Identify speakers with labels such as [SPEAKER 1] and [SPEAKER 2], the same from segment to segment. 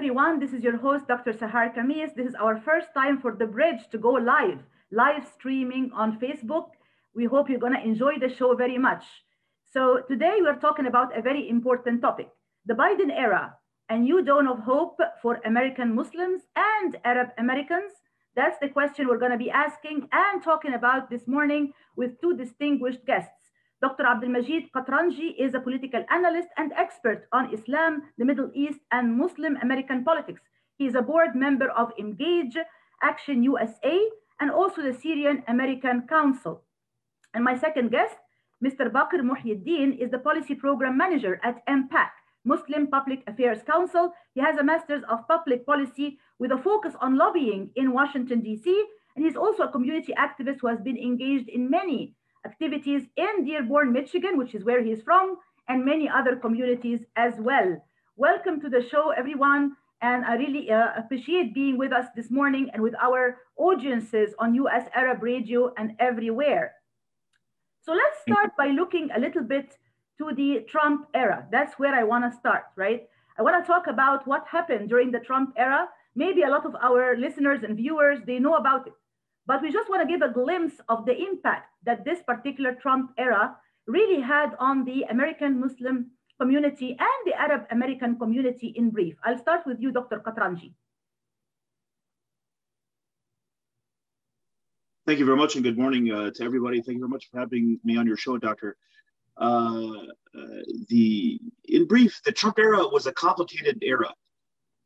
[SPEAKER 1] everyone. This is your host, Dr. Sahar Khamis. This is our first time for The Bridge to go live, live streaming on Facebook. We hope you're going to enjoy the show very much. So, today we're talking about a very important topic the Biden era, a new dawn of hope for American Muslims and Arab Americans. That's the question we're going to be asking and talking about this morning with two distinguished guests. Dr. Abdelmajid Katranji is a political analyst and expert on Islam, the Middle East, and Muslim American politics. He is a board member of Emgage Action USA and also the Syrian American Council. And my second guest, Mr. Bakr Muhyiddin, is the policy program manager at MPAC, Muslim Public Affairs Council. He has a master's of public policy with a focus on lobbying in Washington, D.C. And he's also a community activist who has been engaged in many activities in Dearborn, Michigan, which is where he's from, and many other communities as well. Welcome to the show, everyone. And I really uh, appreciate being with us this morning and with our audiences on US Arab Radio and everywhere. So let's start by looking a little bit to the Trump era. That's where I want to start, right? I want to talk about what happened during the Trump era. Maybe a lot of our listeners and viewers, they know about it. But we just want to give a glimpse of the impact that this particular Trump era really had on the American Muslim community and the Arab American community in brief. I'll start with you, Dr. Katranji.
[SPEAKER 2] Thank you very much, and good morning uh, to everybody. Thank you very much for having me on your show, Doctor. Uh, uh, the in brief, the Trump era was a complicated era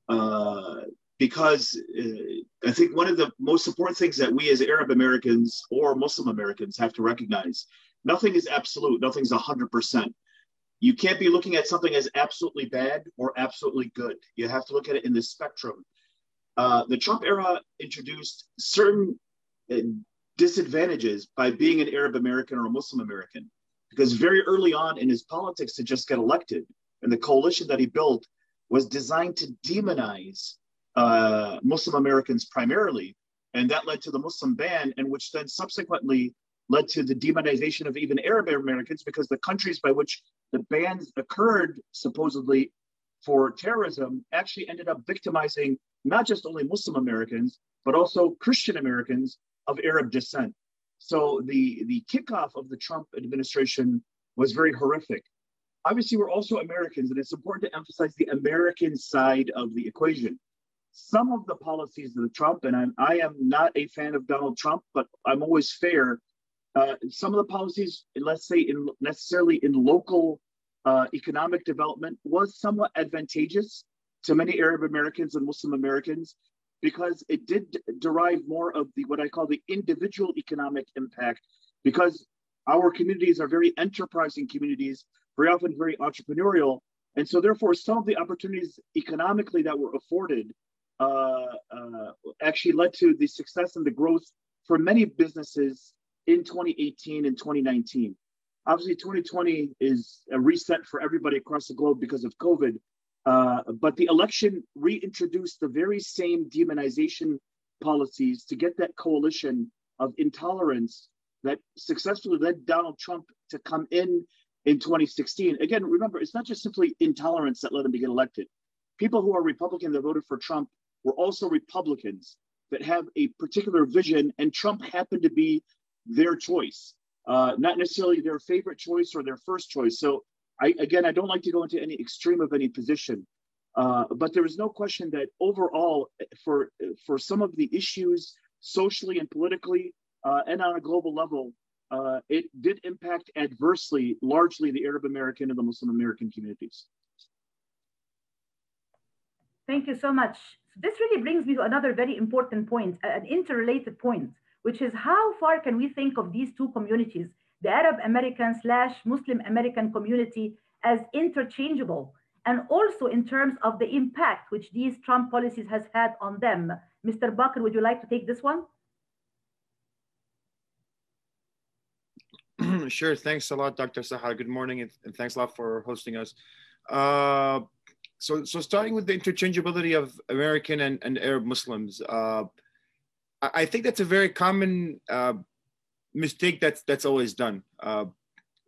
[SPEAKER 2] uh, because uh, I think one of the most important things that we as Arab Americans or Muslim Americans have to recognize: nothing is absolute. Nothing's hundred percent. You can't be looking at something as absolutely bad or absolutely good. You have to look at it in the spectrum. Uh, the Trump era introduced certain disadvantages by being an Arab American or a Muslim American. Because very early on in his politics to just get elected, and the coalition that he built was designed to demonize uh, Muslim Americans primarily. And that led to the Muslim ban, and which then subsequently led to the demonization of even Arab Americans because the countries by which the bans occurred, supposedly for terrorism, actually ended up victimizing not just only Muslim Americans, but also Christian Americans of Arab descent. So the, the kickoff of the Trump administration was very horrific. Obviously, we're also Americans, and it's important to emphasize the American side of the equation. Some of the policies of the Trump, and I'm, I am not a fan of Donald Trump, but I'm always fair. Uh, some of the policies, let's say, in necessarily in local uh, economic development, was somewhat advantageous to many Arab Americans and Muslim Americans because it did derive more of the what I call the individual economic impact because our communities are very enterprising communities, very often very entrepreneurial. And so therefore some of the opportunities economically that were afforded actually led to the success and the growth for many businesses in 2018 and 2019. Obviously, 2020 is a reset for everybody across the globe because of COVID. Uh, but the election reintroduced the very same demonization policies to get that coalition of intolerance that successfully led Donald Trump to come in in 2016. Again, remember, it's not just simply intolerance that led him to get elected. People who are Republican that voted for Trump were also Republicans that have a particular vision, and Trump happened to be their choice, uh, not necessarily their favorite choice or their first choice. So I, again, I don't like to go into any extreme of any position, uh, but there is no question that overall, for for some of the issues socially and politically, uh, and on a global level, uh, it did impact adversely, largely the Arab American and the Muslim American communities.
[SPEAKER 1] Thank you so much. This really brings me to another very important point, an interrelated point, which is how far can we think of these two communities the Arab American slash Muslim American community as interchangeable, and also in terms of the impact which these Trump policies has had on them. Mr. Bakr, would you like to take this one?
[SPEAKER 3] sure. Thanks a lot, Dr. Sahar. Good morning, and thanks a lot for hosting us. Uh, so, so starting with the interchangeability of American and, and Arab Muslims, uh, I think that's a very common uh, mistake that's that's always done. Uh,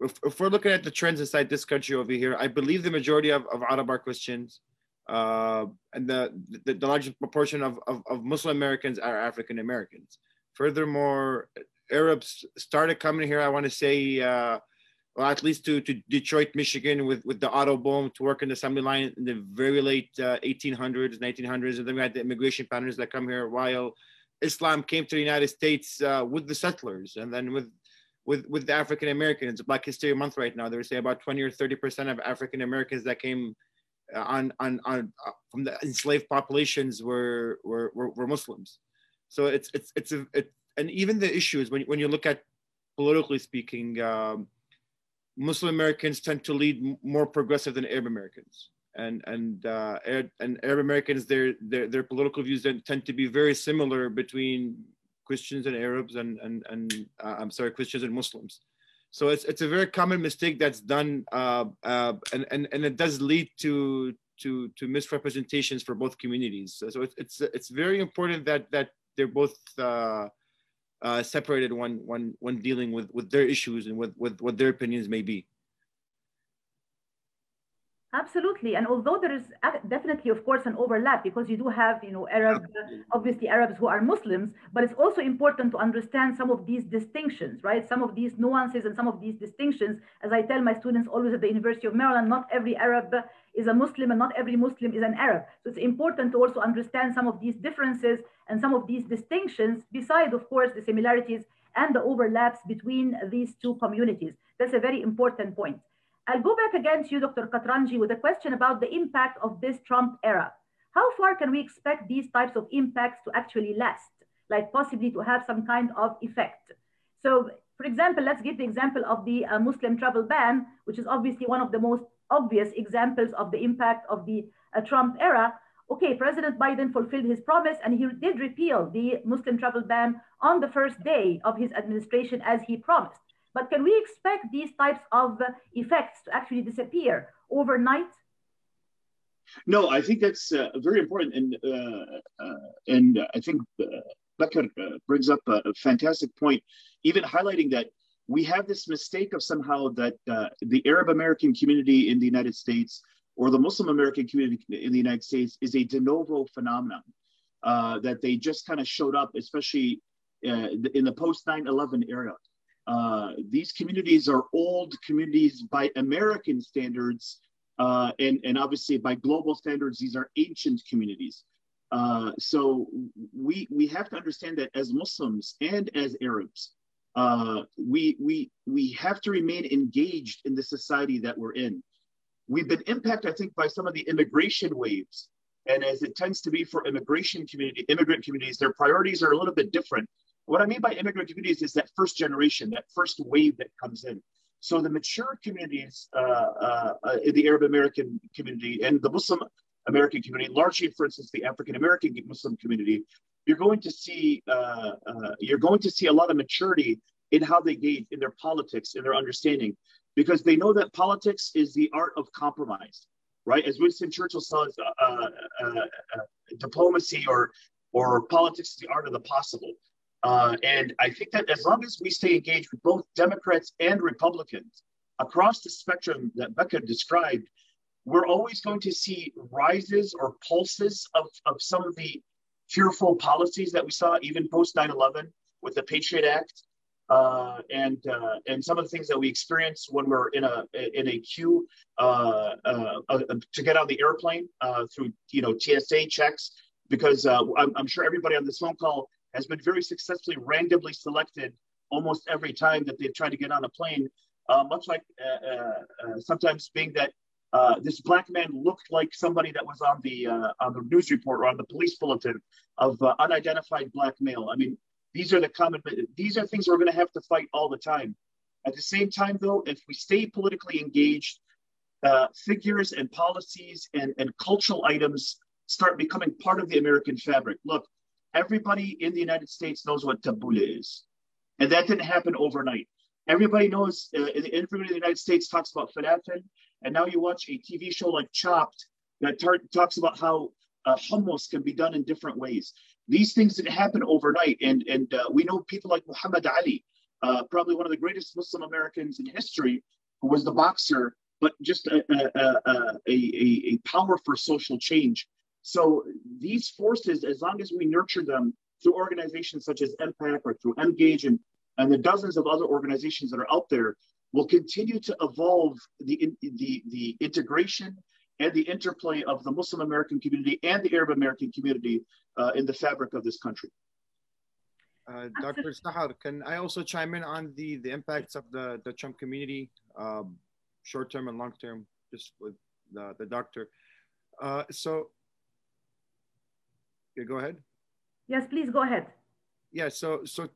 [SPEAKER 3] if, if, we're looking at the trends inside this country over here, I believe the majority of, of Arab are Christians. uh, and the, the, the largest proportion of, of, of Muslim Americans are African Americans. Furthermore, Arabs started coming here. I want to say, uh, well, at least to, to Detroit, Michigan, with, with the auto boom to work in the assembly line in the very late uh, 1800s, 1900s, and then we had the immigration patterns that come here while Islam came to the United States uh, with the settlers, and then with with with the African Americans. Black History Month right now, they say about 20 or 30 percent of African Americans that came uh, on on on uh, from the enslaved populations were were were, were Muslims. So it's it's it's a it, and even the issues when when you look at politically speaking, um, Muslim Americans tend to lead more progressive than Arab Americans and and uh, Arab, and Arab Americans, their, their their political views tend to be very similar between Christians and Arabs and and and uh, I'm sorry, Christians and Muslims. So it's it's a very common mistake that's done, uh, uh, and and and it does lead to to to misrepresentations for both communities. So it's it's it's very important that that they're both. Uh, uh, separated when when when dealing with with their issues and with with what their opinions may be.
[SPEAKER 1] Absolutely, and although there is definitely, of course, an overlap because you do have, you know, Arab, obviously Arabs who are Muslims, but it's also important to understand some of these distinctions, right? Some of these nuances and some of these distinctions. As I tell my students always at the University of Maryland, not every Arab is a Muslim and not every Muslim is an Arab. So it's important to also understand some of these differences and some of these distinctions, beside, of course, the similarities and the overlaps between these two communities. That's a very important point. I'll go back again to you, Dr. Katranji, with a question about the impact of this Trump era. How far can we expect these types of impacts to actually last, like possibly to have some kind of effect? So, for example, let's give the example of the uh, Muslim travel ban, which is obviously one of the most obvious examples of the impact of the uh, Trump era. Okay, President Biden fulfilled his promise and he did repeal the Muslim travel ban on the first day of his administration as he promised. But can we expect these types of effects to actually disappear overnight?
[SPEAKER 2] No, I think that's uh, very important, and uh, uh, and I think uh, Bakr uh, brings up a, fantastic point, even highlighting that we have this mistake of somehow that uh, the Arab American community in the United States or the Muslim American community in the United States is a de novo phenomenon. that they just kind of showed up, especially in the post 9 11 era. Uh, these communities are old communities by American standards, uh, and, and obviously by global standards, these are ancient communities. Uh, so we, we have to understand that as Muslims and as Arabs, uh, we, we, we have to remain engaged in the society that we're in. We've been impacted, I think, by some of the immigration waves. And as it tends to be for immigration community, immigrant communities, their priorities are a little bit different what I mean by immigrant communities is that first generation, that first wave that comes in. So the mature communities uh, uh, uh, the Arab American community and the Muslim American community, largely, for instance, the African American Muslim community, you're going to see uh, uh, you're going to see a lot of maturity in how they engage in their politics, in their understanding, because they know that politics is the art of compromise, right? As Winston Churchill says, uh, diplomacy or or politics is the art of the possible. Uh, and I think that as long as we stay engaged with both Democrats and Republicans across the spectrum that Bakr described, we're always going to see rises or pulses of, of some of the fearful policies that we saw even post 9-11 with the Patriot Act uh, and uh, and some of the things that we experience when we're in a in a queue uh, uh, uh to get on the airplane uh, through you know TSA checks because I'm, I'm, sure everybody on this phone call has been very successfully randomly selected almost every time that they've tried to get on a plane, much like sometimes being that uh, this black man looked like somebody that was on the on the news report or on the police bulletin of unidentified black male. I mean, these are the common. These are things we're going to have to fight all the time. At the same time, though, if we stay politically engaged, figures and policies and, and cultural items start becoming part of the American fabric. Look, everybody in the United States knows what tabbouleh is. And that didn't happen overnight. Everybody knows, uh, everybody in the United States talks about falafel. And now you watch a TV show like Chopped that tar- talks about how uh, hummus can be done in different ways. These things didn't happen overnight. And, and uh, we know people like Muhammad Ali, uh, probably one of the greatest Muslim Americans in history, who was the boxer but just a, a, a, a, power for social change. So these forces, as long as we nurture them through organizations such as MPAC or through Emgage and, and the dozens of other organizations that are out there, will continue to evolve the, the, the integration and the interplay of the Muslim American community and the Arab American community uh, in the fabric of this country.
[SPEAKER 3] Uh, Dr. Sahar, can I also chime in on the, the impacts of the, the Trump community, um, short term and long term, just with the, the doctor? Uh, so, yeah, go ahead.
[SPEAKER 1] Yes, please go ahead.
[SPEAKER 3] Yeah, so so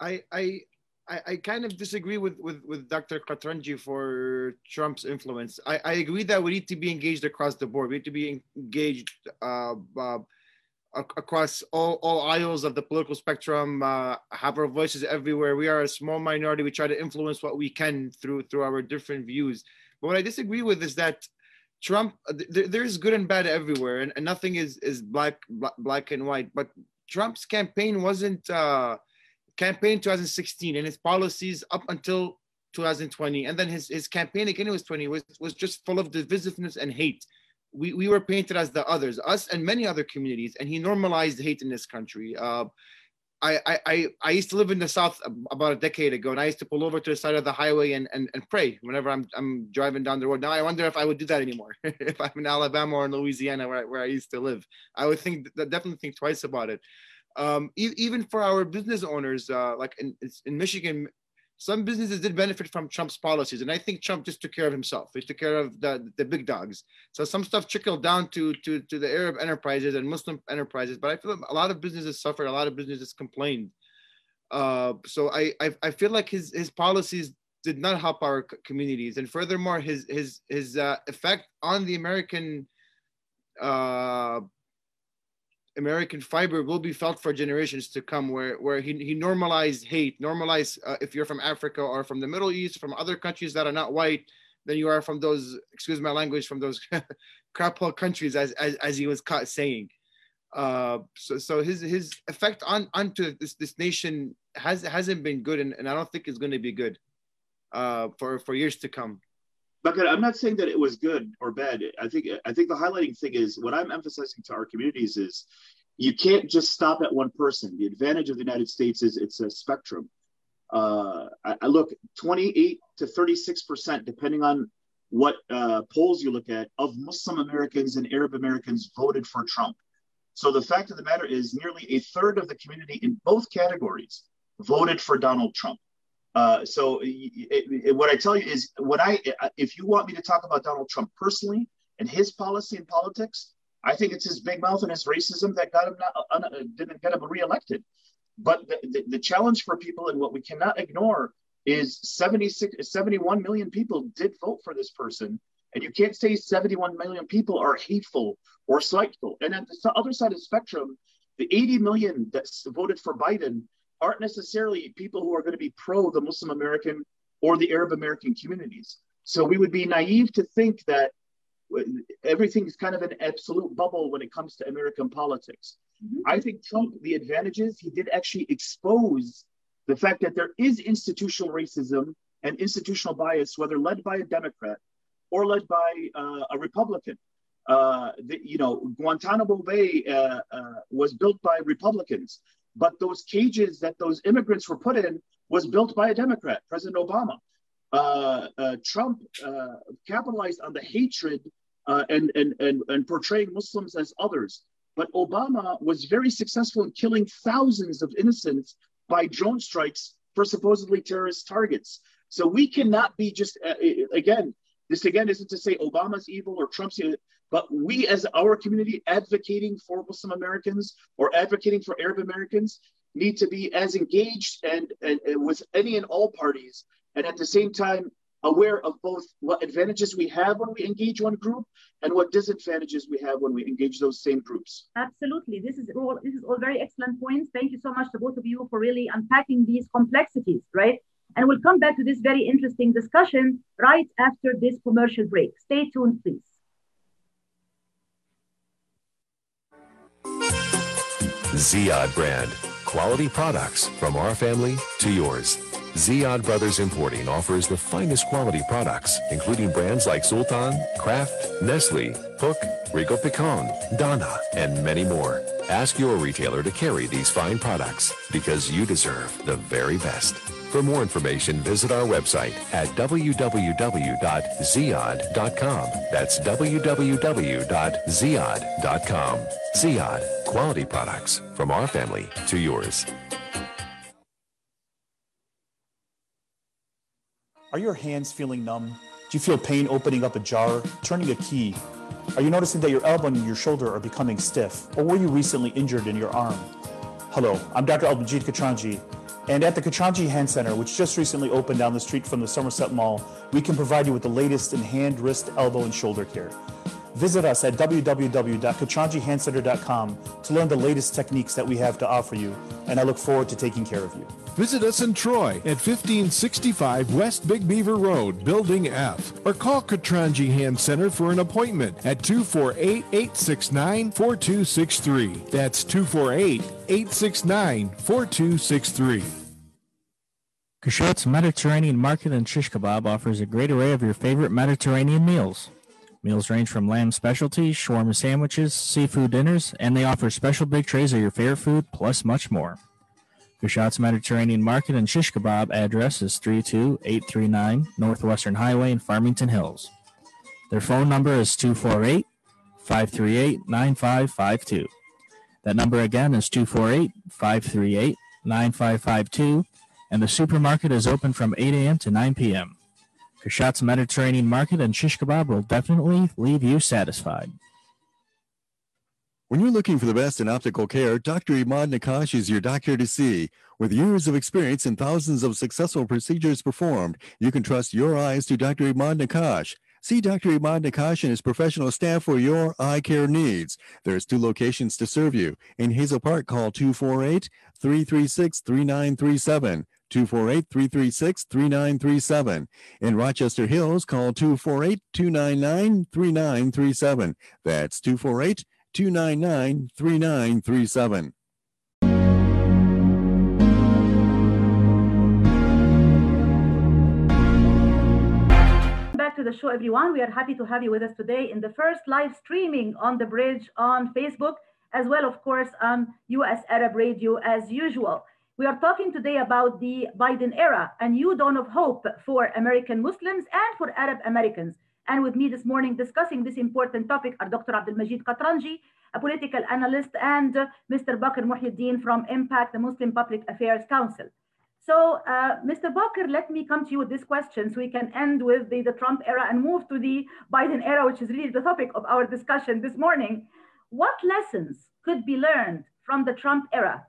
[SPEAKER 3] I I I, I kind of disagree with, with, with Dr. Katranji for Trump's influence. I, I agree that we need to be engaged across the board. We need to be engaged uh, uh, across all, all aisles of the political spectrum, uh, have our voices everywhere. We are a small minority. We try to influence what we can through through our different views. But what I disagree with is that Trump, th- there's good and bad everywhere, and, and nothing is is black, black black and white. But Trump's campaign wasn't uh, campaign 2016 and his policies up until 2020, and then his his campaign again was 20 was was just full of divisiveness and hate we, we were painted as the others, us and many other communities, and he normalized hate in this country. Uh, I, I, I used to live in the South about a decade ago, and I used to pull over to the side of the highway and, and, and pray whenever I'm, I'm driving down the road. Now I wonder if I would do that anymore. if I'm in Alabama or in Louisiana, where I, where I used to live, I would think definitely think twice about it. Um, e- even for our business owners, uh, like in, in Michigan, some businesses did benefit from Trump's policies, and I think Trump just took care of himself. He took care of the, the big dogs. So some stuff trickled down to, to to the Arab enterprises and Muslim enterprises, but I feel like a lot of businesses suffered, a lot of businesses complained. Uh, so I, I, I feel like his his policies did not help our communities, and furthermore, his his his uh, effect on the American uh, American fiber will be felt for generations to come, where where he, he normalized hate, normalized uh, if you're from Africa or from the Middle East, from other countries that are not white, than you are from those, excuse my language, from those crap hole countries, as, as as he was caught saying. Uh, so so his his effect on onto this this nation has hasn't been good, and, and I don't think it's going to be good uh, for for years to come.
[SPEAKER 2] But I'm not saying that it was good or bad. I think I think the highlighting thing is what I'm emphasizing to our communities is you can't just stop at one person. The advantage of the United States is it's a spectrum. Uh, I, I, look 28 to 36 percent, depending on what uh, polls you look at, of Muslim Americans and Arab Americans voted for Trump. So the fact of the matter is, nearly a third of the community in both categories voted for Donald Trump. Uh, so it, it, what I tell you is, what I if you want me to talk about Donald Trump personally and his policy and politics, I think it's his big mouth and his racism that got him not, uh, uh, didn't get him reelected. But the, the, the, challenge for people and what we cannot ignore is 76, 71 million people did vote for this person. And you can't say 71 million people are hateful or spiteful. And at the other side of the spectrum, the 80 million that voted for Biden aren't necessarily people who are going to be pro the Muslim American or the Arab American communities. So we would be naive to think that everything is kind of an absolute bubble when it comes to American politics. Mm-hmm. I think Trump, the advantages, he did actually expose the fact that there is institutional racism and institutional bias, whether led by a Democrat or led by uh, a Republican. Uh, the, you know, Guantanamo Bay uh, uh was built by Republicans. But those cages that those immigrants were put in was built by a Democrat, President Obama. Uh, uh, Trump uh, capitalized on the hatred uh, and, and, and, and portraying Muslims as others. But Obama was very successful in killing thousands of innocents by drone strikes for supposedly terrorist targets. So we cannot be just, uh, again, this again isn't to say Obama's evil or Trump's evil, but we as our community advocating for Muslim Americans or advocating for Arab Americans need to be as engaged and, and, and with any and all parties, and at the same time aware of both what advantages we have when we engage one group and what disadvantages we have when we engage those same groups.
[SPEAKER 1] Absolutely. This is all this is all very excellent points. Thank you so much to both of you for really unpacking these complexities, right? And we'll come back to this very interesting discussion right after this commercial break. Stay tuned, please.
[SPEAKER 4] Ziyad brand. Quality products from our family to yours. Ziyad Brothers Importing offers the finest quality products, including brands like Sultan, Kraft, Nestle, Hook, Rico Picon, Donna, and many more. Ask your retailer to carry these fine products because you deserve the very best. For more information, visit our website at www.ziyad.com. That's www.ziyad.com. Ziyad, quality products from our family to yours.
[SPEAKER 5] Are your hands feeling numb? Do you feel pain opening up a jar, turning a key? Are you noticing that your elbow and your shoulder are becoming stiff? Or were you recently injured in your arm? Hello, I'm Dr. Almajid Katranji, and at the Katranji Hand Center, which just recently opened down the street from the Somerset Mall, we can provide you with the latest in hand, wrist, elbow, and shoulder care. Visit us at www.katranjihandcenter.com to learn the latest techniques that we have to offer you, and I look forward to taking care of you.
[SPEAKER 6] Visit us in Troy at 1565 West Big Beaver Road, Building F, or call Katranji Hand Center for an appointment at 248 869 4263. That's 248 869 4263.
[SPEAKER 7] Kashat's Mediterranean Market and Shish Kebab offers a great array of your favorite Mediterranean meals. Meals range from lamb specialties, shawarma sandwiches, seafood dinners, and they offer special big trays of your favorite food, plus much more. Kashat's Mediterranean Market and Shish Kebab address is 32839 Northwestern Highway in Farmington Hills. Their phone number is 248 538 9552. That number again is 248 538 9552, and the supermarket is open from 8 a.m. to 9 p.m. Kashat's Mediterranean Market and Shish Kebab will definitely leave you satisfied.
[SPEAKER 8] When you're looking for the best in optical care, Dr. Imad Nakash is your doctor to see. With years of experience and thousands of successful procedures performed, you can trust your eyes to Dr. Imad Nakash. See Dr. Imad Nakash and his professional staff for your eye care needs. There's two locations to serve you. In Hazel Park, call 248 336 3937. 248-336-3937. In Rochester Hills, call 248-299-3937. That's 248-299-3937.
[SPEAKER 1] Back to the show, everyone. We are happy to have you with us today in the first live streaming on the bridge on Facebook, as well, of course, on US Arab Radio as usual. We are talking today about the Biden era, a new dawn of hope for American Muslims and for Arab Americans. And with me this morning discussing this important topic are Dr. Abdelmajid Katranji, a political analyst, and Mr. Bakr Muhyiddin from MPAC, the Muslim Public Affairs Council. So, uh, Mr. Bakr, let me come to you with this question so we can end with the, the Trump era and move to the Biden era, which is really the topic of our discussion this morning. What lessons could be learned from the Trump era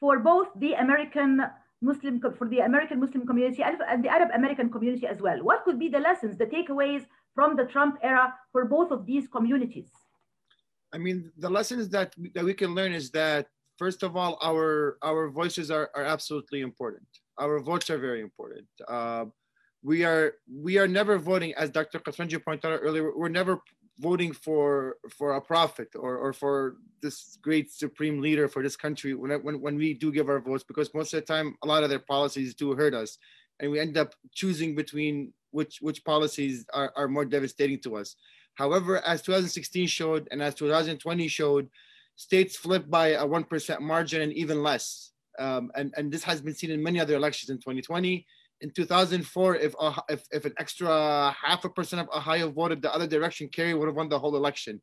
[SPEAKER 1] for both the American Muslim for the American Muslim community and the Arab American community as well. What could be the lessons, the takeaways from the Trump era for both of these communities?
[SPEAKER 3] I mean, the lessons that that we can learn is that first of all, our our voices are, are absolutely important. Our votes are very important. Uh, we are we are never voting, as Dr. Katranji pointed out earlier. We're never voting for for a prophet or, or for this great supreme leader for this country when, when, when we do give our votes because most of the time a lot of their policies do hurt us. And we end up choosing between which which policies are, are more devastating to us. However as 2016 showed and as 2020 showed states flipped by a 1% margin and even less. Um, and, and this has been seen in many other elections in 2020 in 2004, if, uh, if, if an extra half a percent of Ohio voted the other direction, Kerry would have won the whole election.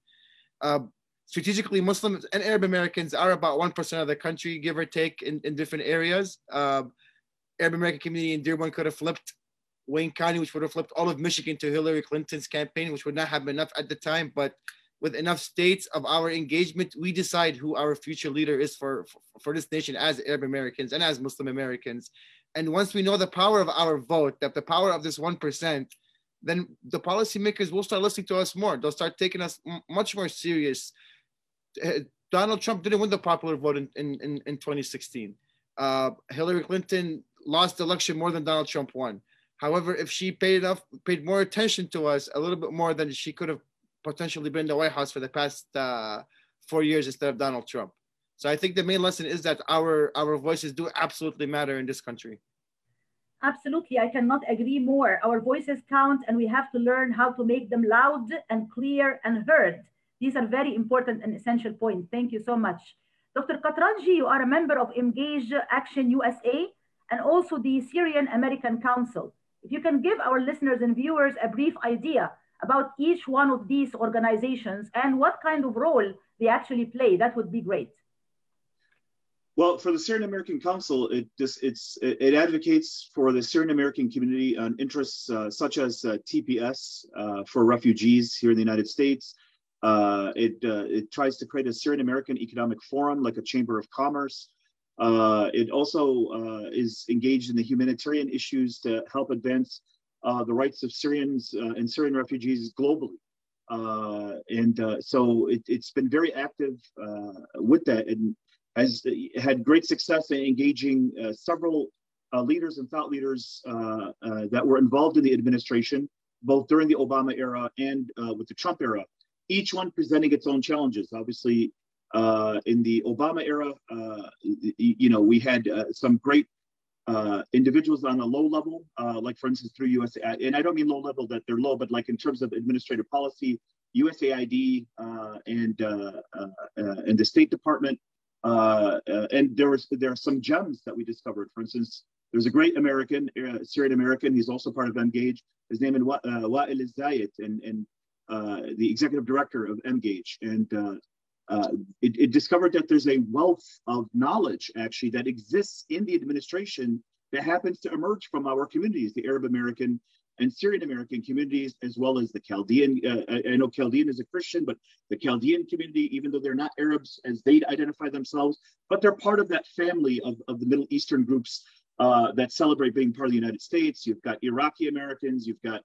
[SPEAKER 3] Uh, strategically, Muslims and Arab Americans are about 1% of the country, give or take, in, in different areas. Uh, Arab American community in Dearborn could have flipped Wayne County, which would have flipped all of Michigan to Hillary Clinton's campaign, which would not have been enough at the time. But with enough states of our engagement, we decide who our future leader is for, for, for this nation as Arab Americans and as Muslim Americans. And once we know the power of our vote, that the power of this 1%, then the policymakers will start listening to us more. They'll start taking us m- much more serious. Uh, Donald Trump didn't win the popular vote in, in, in, in 2016. Uh, Hillary Clinton lost the election more than Donald Trump won. However, if she paid enough, paid more attention to us, a little bit more than she could have potentially been the White House for the past uh, four years instead of Donald Trump. So I think the main lesson is that our our voices do absolutely matter in this country.
[SPEAKER 1] Absolutely, I cannot agree more. Our voices count, and we have to learn how to make them loud and clear and heard. These are very important and essential points. Thank you so much. Dr. Katranji, you are a member of Emgage Action USA and also the Syrian American Council. If you can give our listeners and viewers a brief idea about each one of these organizations and what kind of role they actually play, that would be great.
[SPEAKER 2] Well, for the Syrian American Council, it just it's it advocates for the Syrian American community on interests uh, such as uh, TPS uh, for refugees here in the United States. Uh, it uh, it tries to create a Syrian American Economic Forum, like a Chamber of Commerce. Uh, it also is engaged in the humanitarian issues to help advance the rights of Syrians and Syrian refugees globally. and so it, has been very active with that. And has had great success in engaging uh, several uh, leaders and thought leaders uh, uh, that were involved in the administration, both during the Obama era and uh, with the Trump era, each one presenting its own challenges. Obviously, in the Obama era, you know, we had some great individuals on a low level, uh, like for instance through USAID, and I don't mean low level that they're low, but like in terms of administrative policy, USAID uh, and and the State Department uh, uh, and there was there are some gems that we discovered. For instance, there's a great American, uh, Syrian American. He's also part of Emgage. His name is Wa- uh, Wa'il Zayed, and, and uh, the executive director of Emgage. And uh, it, it, discovered that there's a wealth of knowledge actually that exists in the administration that happens to emerge from our communities, the Arab American and Syrian American communities, as well as the Chaldean. Uh, I know Chaldean is a Christian, but the Chaldean community, even though they're not Arabs as they identify themselves, but they're part of that family of, of the Middle Eastern groups uh, that celebrate being part of the United States. You've got Iraqi Americans, you've got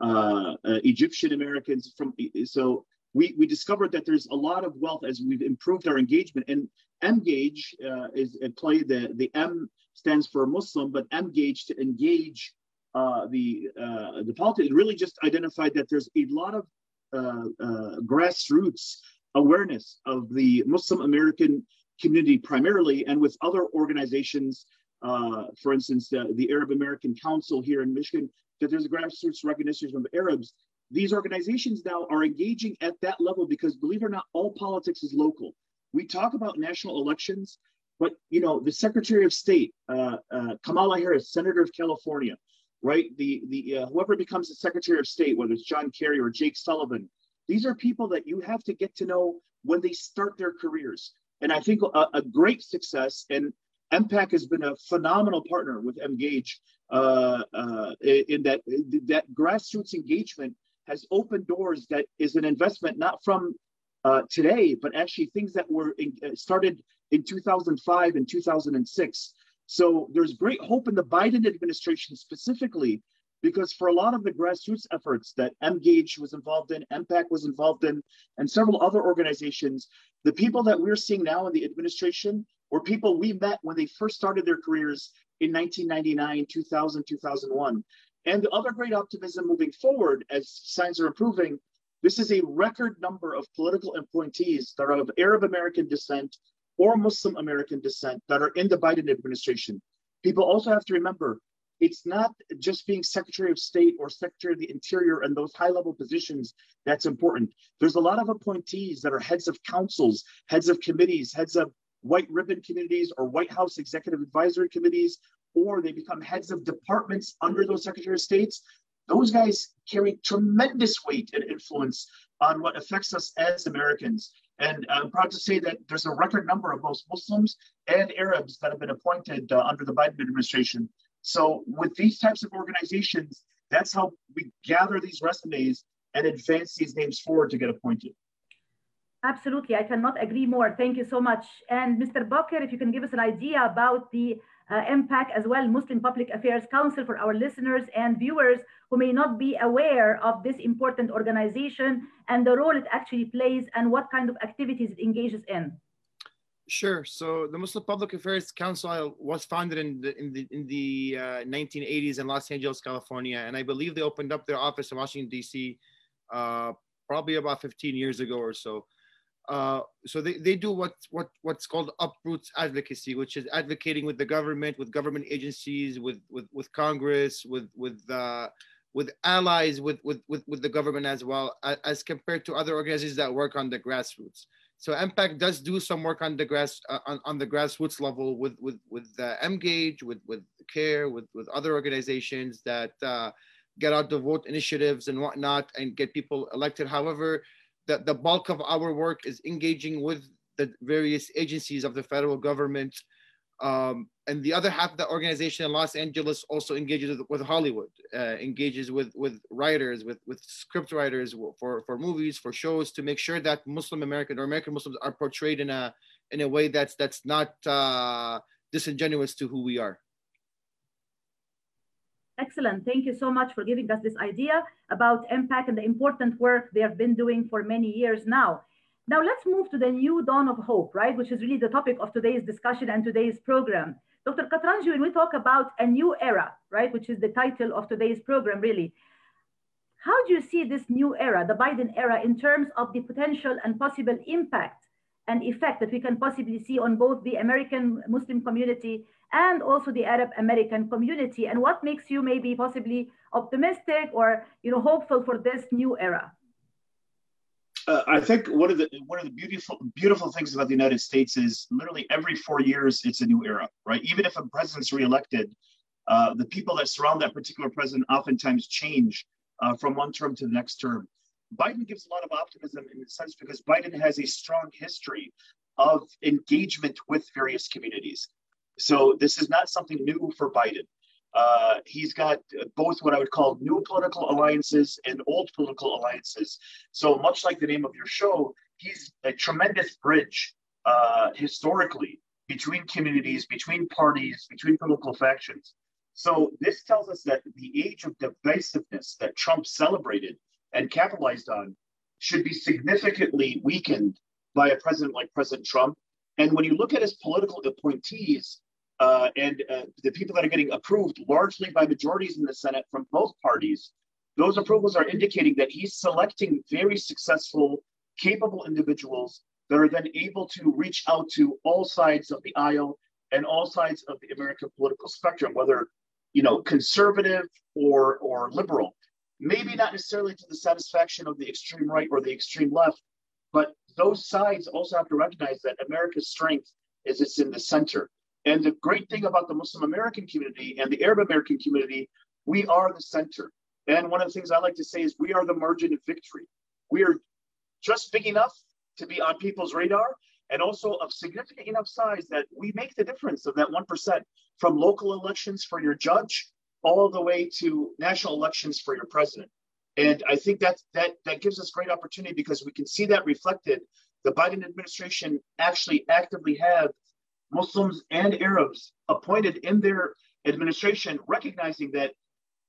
[SPEAKER 2] uh, uh Egyptian Americans. From so we we discovered that there's a lot of wealth as we've improved our engagement. And Emgage uh, is at play. The the M stands for Muslim, but Emgage to engage uh, the uh, the politics really just identified that there's a lot of uh, uh, grassroots awareness of the Muslim American community primarily, and with other organizations, uh, for instance, the Arab American Council here in Michigan, that there's a grassroots recognition of Arabs. These organizations now are engaging at that level because, believe it or not, all politics is local. We talk about national elections, but you know the Secretary of State, Kamala Harris, Senator of California, right? The the uh, whoever becomes the Secretary of State, whether it's John Kerry or Jake Sullivan, these are people that you have to get to know when they start their careers. And I think a, a great success, and MPAC has been a phenomenal partner with Emgage uh, uh, in that that grassroots engagement has opened doors that is an investment not from uh, today, but actually things that were in, uh, started in 2005 and 2006 so there's great hope in the Biden administration specifically, because for a lot of the grassroots efforts that Emgage was involved in, MPAC was involved in, and several other organizations, the people that we're seeing now in the administration were people we met when they first started their careers in 1999, 2000, 2001. And the other great optimism moving forward as signs are improving, this is a record number of political appointees that are of Arab American descent or Muslim American descent that are in the Biden administration. People also have to remember it's not just being Secretary of State or Secretary of the Interior and those high level positions that's important. There's a lot of appointees that are heads of councils, heads of committees, heads of white ribbon committees or White House executive advisory committees, or they become heads of departments under those Secretary of States. Those guys carry tremendous weight and influence on what affects us as Americans. And I'm proud to say that there's a record number of both Muslims and Arabs that have been appointed uh, under the Biden administration. So, with these types of organizations, that's how we gather these resumes and advance these names forward to get appointed.
[SPEAKER 1] Absolutely, I cannot agree more. Thank you so much. And Mr. Bakr, if you can give us an idea about the uh, MPAC as well, Muslim Public Affairs Council, for our listeners and viewers who may not be aware of this important organization and the role it actually plays and what kind of activities it engages in.
[SPEAKER 3] Sure. So the Muslim Public Affairs Council was founded in the in the in the uh, 1980s in Los Angeles, California, and I believe they opened up their office in Washington D.C. Uh, probably about 15 years ago or so. Uh, so they, they do what, what what's called uproots advocacy, which is advocating with the government, with government agencies, with with, with Congress, with with uh, with allies, with, with with with the government as well, as compared to other organizations that work on the grassroots. So MPAC does do some work on the grass uh, on, on the grassroots level with with with uh, Emgage, with with CAIR, with with other organizations that uh, get out the vote initiatives and whatnot and get people elected. However, the, the bulk of our work is engaging with the various agencies of the federal government. Um, and the other half of the organization in Los Angeles also engages with, with Hollywood, uh, engages with, with writers, with, with script writers for, for movies, for shows, to make sure that Muslim American or American Muslims are portrayed in a in a way that's that's not uh, disingenuous to who we are.
[SPEAKER 1] Excellent. Thank you so much for giving us this idea about MPAC and the important work they have been doing for many years now. Now let's move to the new dawn of hope, right? Which is really the topic of today's discussion and today's program. Dr. Katranji, when we talk about a new era, right, which is the title of today's program, really, how do you see this new era, the Biden era, in terms of the potential and possible impact and effect that we can possibly see on both the American Muslim community and also the Arab American community? And what makes you maybe possibly optimistic or you know hopeful for this new era?
[SPEAKER 2] Uh, I think one of the one of the beautiful beautiful things about the United States is literally every four years it's a new era, right? Even if a president's reelected, uh, the people that surround that particular president oftentimes change uh, from one term to the next term. Biden gives a lot of optimism in the sense because Biden has a strong history of engagement with various communities. So this is not something new for Biden. Uh, he's got both what I would call new political alliances and old political alliances. So much like the name of your show, he's a tremendous bridge uh, historically between communities, between parties, between political factions. So this tells us that the age of divisiveness that Trump celebrated and capitalized on should be significantly weakened by a president like President Trump. And when you look at his political appointees, uh, and uh, the people that are getting approved largely by majorities in the Senate from both parties, those approvals are indicating that he's selecting very successful, capable individuals that are then able to reach out to all sides of the aisle and all sides of the American political spectrum, whether you know conservative or or liberal. Maybe not necessarily to the satisfaction of the extreme right or the extreme left, but those sides also have to recognize that America's strength is it's in the center. And the great thing about the Muslim American community and the Arab American community, we are the center. And one of the things I like to say is we are the margin of victory. We are just big enough to be on people's radar and also of significant enough size that we make the difference of that 1% from local elections for your judge all the way to national elections for your president. And I think that that that gives us great opportunity because we can see that reflected. The Biden administration actually actively have Muslims and Arabs appointed in their administration, recognizing that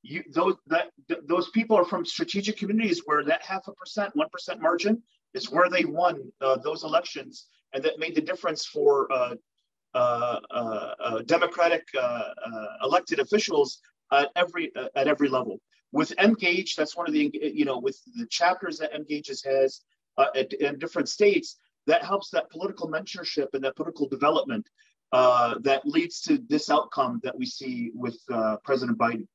[SPEAKER 2] you, those that th- those people are from strategic communities where that half a percent, one percent margin is where they won uh, those elections, and that made the difference for uh, uh, uh, uh democratic uh, elected officials at every at every level. With Emgage, that's one of the you know with the chapters that Emgage has at, in different states that helps that political mentorship and that political development uh, that leads to this outcome that we see with uh, President Biden.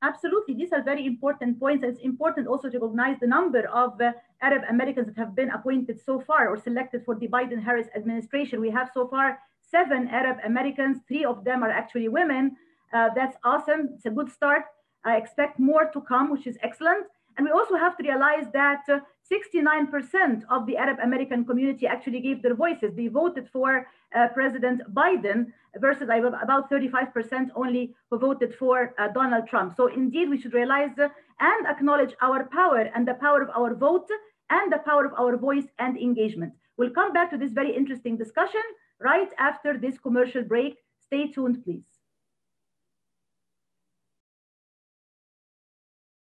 [SPEAKER 1] Absolutely, these are very important points. It's important also to recognize the number of uh, Arab Americans that have been appointed so far or selected for the Biden Harris administration. We have so far seven Arab Americans, three of them are actually women. Uh, that's awesome. It's a good start. I expect more to come, which is excellent. And we also have to realize that uh, 69% of the Arab American community actually gave their voices. They voted for uh, President Biden versus about 35% only who voted for uh, Donald Trump. So indeed, we should realize uh, and acknowledge our power and the power of our vote and the power of our voice and engagement. We'll come back to this very interesting discussion right after this commercial break. Stay tuned, please.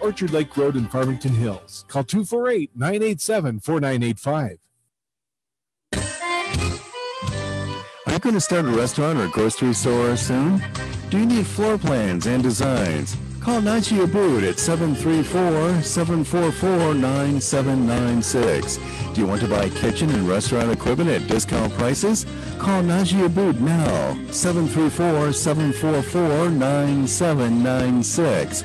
[SPEAKER 6] Orchard Lake Road in Farmington Hills. Call 248 987 4985.
[SPEAKER 8] Are you going to start a restaurant or grocery store soon? Do you need floor plans and designs? Call Najee Abood at 734-744-9796. Do you want to buy kitchen and restaurant equipment at discount prices? Call Najee Abood now, 734-744-9796.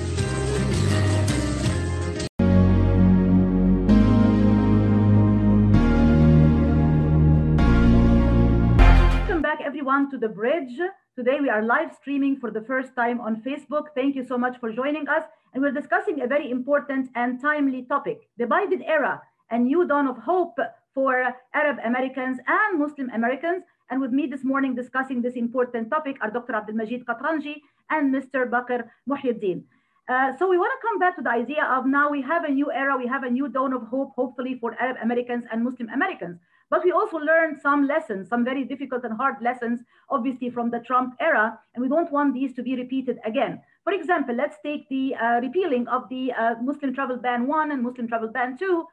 [SPEAKER 1] To the bridge. Today we are live streaming for the first time on Facebook. Thank you so much for joining us. And we're discussing a very important and timely topic the Biden era, a new dawn of hope for Arab Americans and Muslim Americans. And with me this morning discussing this important topic are Dr. Abdul Majid Katranji and Mr. Bakr Muhyiddin. Uh, so we want to come back to the idea of now we have a new era, we have a new dawn of hope, hopefully for Arab Americans and Muslim Americans. But we also learned some lessons, some very difficult and hard lessons, obviously from the Trump era, and we don't want these to be repeated again. For example, let's take the uh, repealing of the uh, Muslim travel ban one and Muslim travel ban two.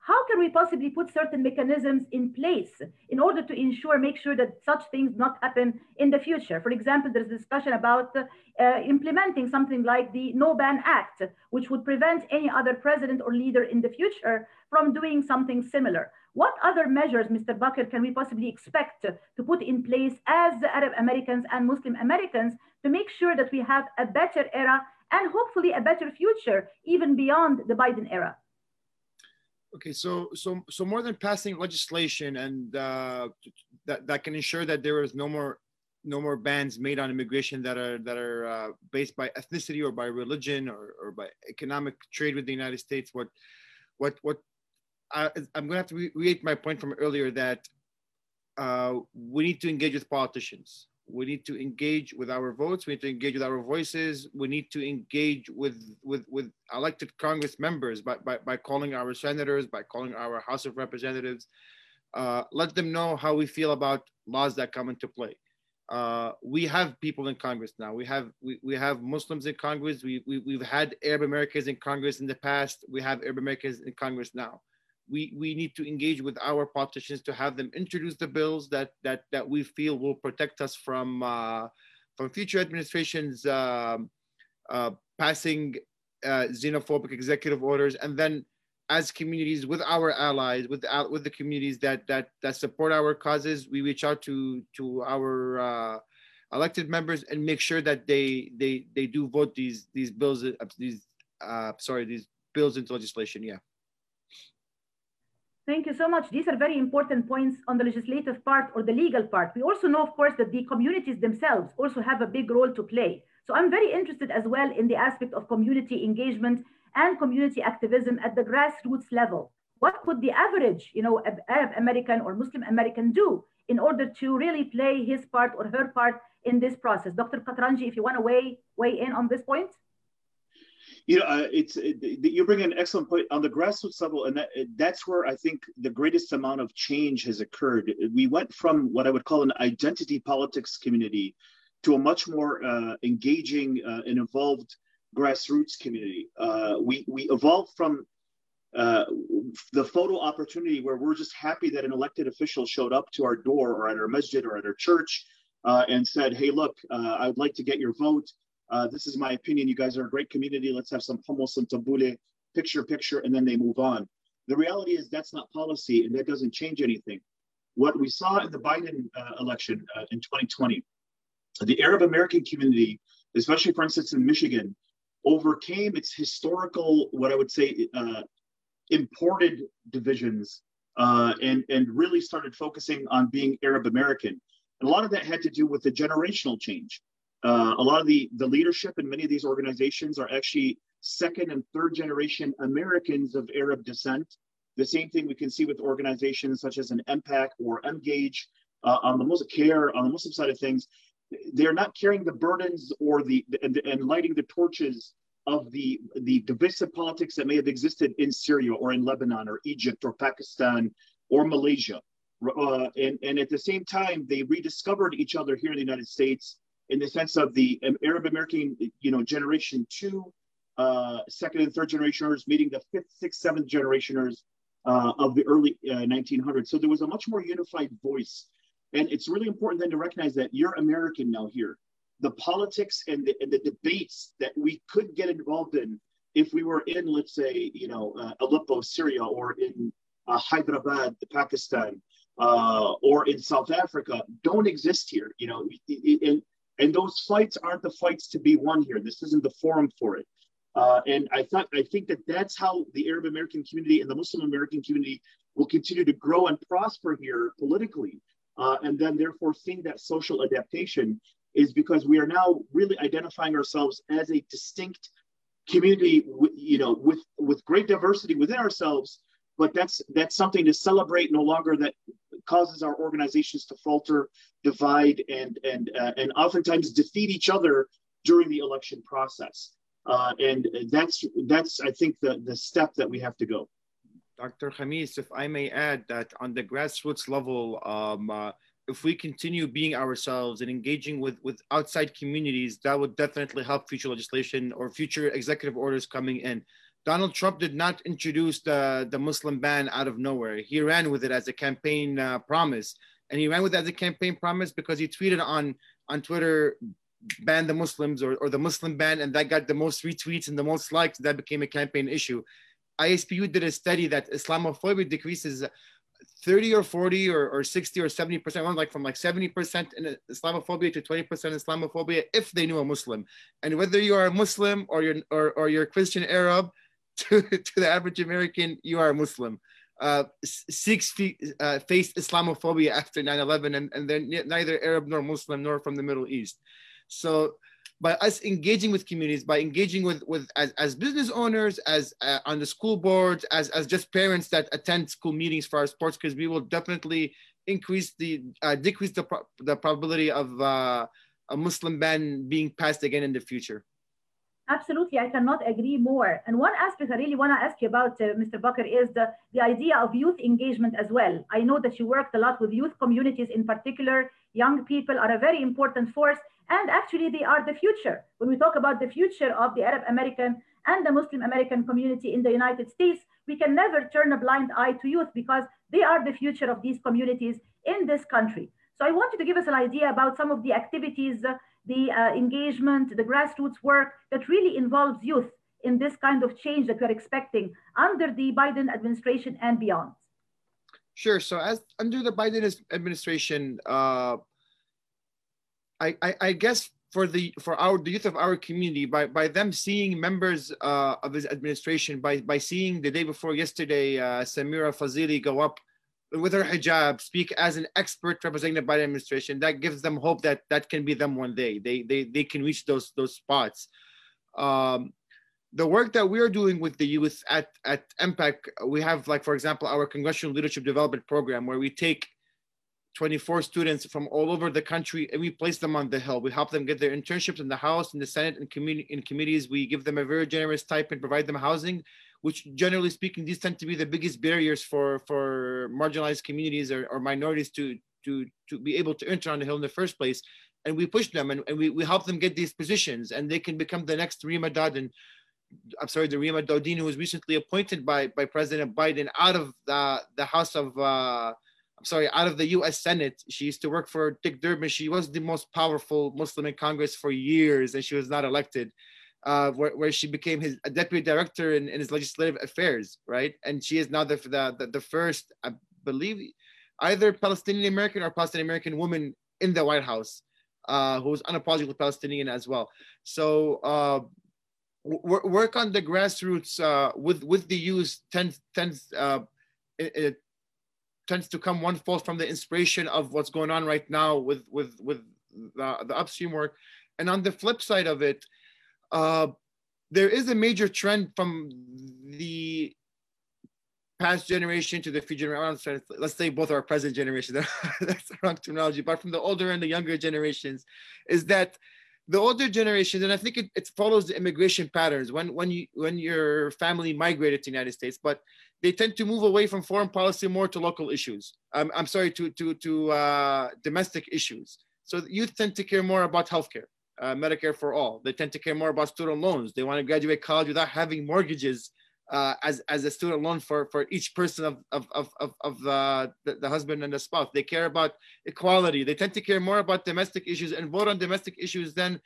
[SPEAKER 1] How can we possibly put certain mechanisms in place in order to ensure, make sure that such things not happen in the future? For example, there's discussion about uh, implementing something like the No Ban Act, which would prevent any other president or leader in the future from doing something similar. What other measures, Mr. Bakr, can we possibly expect to put in place as the Arab Americans and Muslim Americans to make sure that we have a better era and hopefully a better future even beyond the Biden era?
[SPEAKER 3] Okay, so so so more than passing legislation and uh, that that can ensure that there is no more no more bans made on immigration that are that are uh, based by ethnicity or by religion or, or by economic trade with the United States. What what what I, am going to have to re- reiterate my point from earlier that uh, we need to engage with politicians. We need to engage with our votes. We need to engage with our voices. We need to engage with with with elected Congress members by by, by calling our senators, by calling our House of Representatives. Uh, let them know how we feel about laws that come into play. Uh, we have people in Congress now. We have we, we have Muslims in Congress. We, we we've had Arab Americans in Congress in the past. We have Arab Americans in Congress now we, we need to engage with our politicians to have them introduce the bills that that that we feel will protect us from uh, from future administrations um, uh, passing uh, xenophobic executive orders, and then as communities with our allies, with with the communities that that that support our causes, we reach out to to our uh, elected members and make sure that they they they do vote these these bills uh, these uh, sorry these bills into legislation. Yeah.
[SPEAKER 1] Thank you so much. These are very important points on the legislative part or the legal part. We also know, of course, that the communities themselves also have a big role to play. So I'm very interested as well in the aspect of community engagement and community activism at the grassroots level. What could the average, you know, Arab American or Muslim American do in order to really play his part or her part in this process? Dr. Katranji, if you want to weigh weigh in on this point
[SPEAKER 2] you know, uh, it's it, you bring an excellent point on the grassroots level, and that, that's where I think the greatest amount of change has occurred. We went from what I would call an identity politics community to a much more uh, engaging uh, and involved grassroots community. Uh, we we evolved from uh, the photo opportunity where we're just happy that an elected official showed up to our door or at our masjid or at our church uh, and said, "Hey, look, I would like to get your vote." Uh, this is my opinion. You guys are a great community. Let's have some hummus and tabbouleh, picture, picture, and then they move on. The reality is that's not policy, and that doesn't change anything. What we saw in the Biden uh, election uh, in 2020, the Arab American community, especially for instance in Michigan, overcame its historical, what I would say, uh, imported divisions, uh, and and really started focusing on being Arab American. And a lot of that had to do with the generational change. Uh, a lot of the, the leadership in many of these organizations are actually second and third generation Americans of Arab descent. The same thing we can see with organizations such as an MPAC or Emgage uh, on the Muslim care on the Muslim side of things. They're not carrying the burdens or the and, and lighting the torches of the the divisive politics that may have existed in Syria or in Lebanon or Egypt or Pakistan or Malaysia. Uh, and, and at the same time, they rediscovered each other here in the United States in the sense of the Arab American, you know, generation two, uh, second and third generationers meeting the fifth, sixth, seventh generationers uh, of the early uh, 1900s. So there was a much more unified voice. And it's really important then to recognize that you're American now here. The politics and the, and the debates that we could get involved in if we were in, let's say, you know, uh, Aleppo, Syria, or in uh, Hyderabad, Pakistan, uh, or in South Africa, don't exist here. You know, and and those fights aren't the fights to be won here. This isn't the forum for it. Uh, and I thought I think that that's how the Arab American community and the Muslim American community will continue to grow and prosper here politically. Uh, and then therefore seeing that social adaptation is because we are now really identifying ourselves as a distinct community, you know, with with great diversity within ourselves. But that's that's something to celebrate no longer that causes our organizations to falter, divide, and and uh, and oftentimes defeat each other during the election process. Uh, and that's that's I think the the step that we have to go.
[SPEAKER 3] Dr. Khamis, if I may add that on the grassroots level, um, uh, if we continue being ourselves and engaging with, with outside communities, that would definitely help future legislation or future executive orders coming in. Donald Trump did not introduce the, the Muslim ban out of nowhere. He ran with it as a campaign uh, promise. And he ran with it as a campaign promise because he tweeted on, on Twitter, ban the Muslims or, or the Muslim ban, and that got the most retweets and the most likes. That became a campaign issue. ISPU did a study that Islamophobia decreases 30 or 40 or, or 60 or 70 percent, like from like 70 percent in Islamophobia to 20 percent Islamophobia if they knew a Muslim. And whether you are a Muslim or you're or, or you're a Christian Arab, to, to the average American, you are a Muslim. Uh, Sikhs uh, faced Islamophobia after 9-11 and, and they're neither Arab nor Muslim nor from the Middle East. So by us engaging with communities, by engaging with, with as, as business owners, as uh, on the school boards, as, as just parents that attend school meetings for our sports, because we will definitely increase the, uh, decrease the, pro- the probability of uh, a Muslim ban being passed again in the future.
[SPEAKER 1] Absolutely, I cannot agree more. And one aspect I really want to ask you about, uh, Mr. Bakr, is the, the idea of youth engagement as well. I know that you worked a lot with youth communities in particular. Young people are a very important force, and actually, they are the future. When we talk about the future of the Arab American and the Muslim American community in the United States, we can never turn a blind eye to youth because they are the future of these communities in this country. So I want you to give us an idea about some of the activities. Uh, the uh, engagement, the grassroots work that really involves youth in this kind of change that we're expecting under the Biden administration and beyond?
[SPEAKER 3] Sure. So, as under the Biden administration, uh, I, I, I, guess for the for our the youth of our community by by them seeing members uh, of his administration by by seeing the day before yesterday uh, Sameera Fazili go up with her hijab speak as an expert representing the Biden administration that gives them hope that that can be them one day. They they they can reach those those spots. Um, the work that we're doing with the youth at at MPAC we have like for example our congressional leadership development program where we take 24 students from all over the country and we place them on the hill. We help them get their internships in the house in the senate and community in committees. We give them a very generous stipend provide them housing which generally speaking these tend to be the biggest barriers for for marginalized communities or, or minorities to to to be able to enter on the hill in the first place and we push them and, and we, we help them get these positions and they can become the next Reema Dodin I'm sorry, the Reema Dodin, who was recently appointed by, by President Biden out of the, the House of uh, I'm sorry, out of the U.S. Senate. She used to work for Dick Durbin. She was the most powerful Muslim in Congress for years, and she was not elected. Uh, where, where she became his deputy director in, in his legislative affairs, right? And she is now the the, the first, I believe, either Palestinian American or Palestinian American woman in the White House, uh, unapologetically Palestinian as well. So uh, work on the grassroots uh, with with the youth tends tends uh, it, it, tends to come one fold from the inspiration of what's going on right now with with with the, the upstream work and on the flip side of it uh, there is a major trend from the past generation to the future generation. Let's say both our present generation. That's the wrong terminology, but from the older and the younger generations, is that the older generation, and I think it, it follows the immigration patterns when when you when your family migrated to the United States, but they tend to move away from foreign policy more to local issues. Um, I'm sorry, to to to uh, domestic issues. So youth tend to care more about healthcare, uh, Medicare for all. They tend to care more about student loans. They want to graduate college without having mortgages uh, as as a student loan for for each person of of of of, of uh, the, the husband and the spouse. They care about equality. They tend to care more about domestic issues and vote on domestic issues than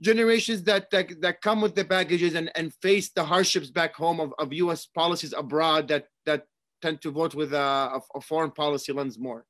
[SPEAKER 3] generations that that, that come with the baggages and, and face the hardships back home of, of U.S. policies abroad that that tend to vote with a, a foreign policy lens more.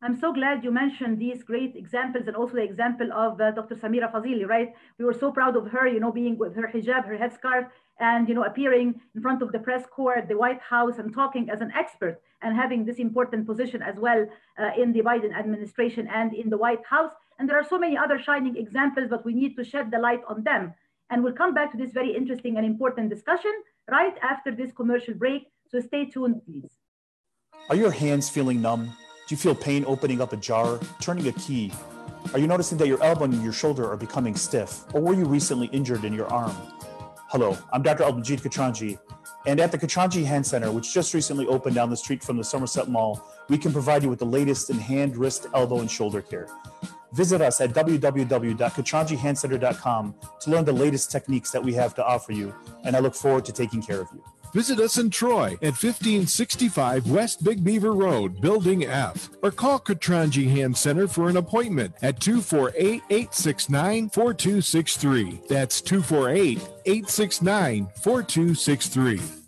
[SPEAKER 1] I'm so glad you mentioned these great examples and also the example of uh, Dr. Sameera Fazili, right? We were so proud of her, you know, being with her hijab, her headscarf, and, you know, appearing in front of the press corps at the White House and talking as an expert and having this important position as well uh, in the Biden administration and in the White House. And there are so many other shining examples, but we need to shed the light on them. And we'll come back to this very interesting and important discussion right after this commercial break. So stay tuned, please.
[SPEAKER 5] Are your hands feeling numb? Do you feel pain opening up a jar, turning a key? Are you noticing that your elbow and your shoulder are becoming stiff? Or were you recently injured in your arm? Hello, I'm Dr. Abdul Majid Katranji, and at the Katranji Hand Center, which just recently opened down the street from the Somerset Mall, we can provide you with the latest in hand, wrist, elbow, and shoulder care. Visit us at www.katranjihandcenter.com to learn the latest techniques that we have to offer you, and I look forward to taking care of you.
[SPEAKER 6] Visit us in Troy at 1565 West Big Beaver Road, Building F, or call Katranji Center for an appointment at 248 869 4263. That's 248 869 4263.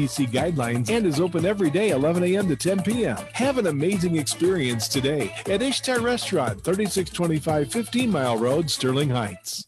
[SPEAKER 6] CDC guidelines and is open every day 11 a.m. to 10 p.m. Have an amazing experience today at Ishtar Restaurant, 3625 15 Mile Road, Sterling Heights.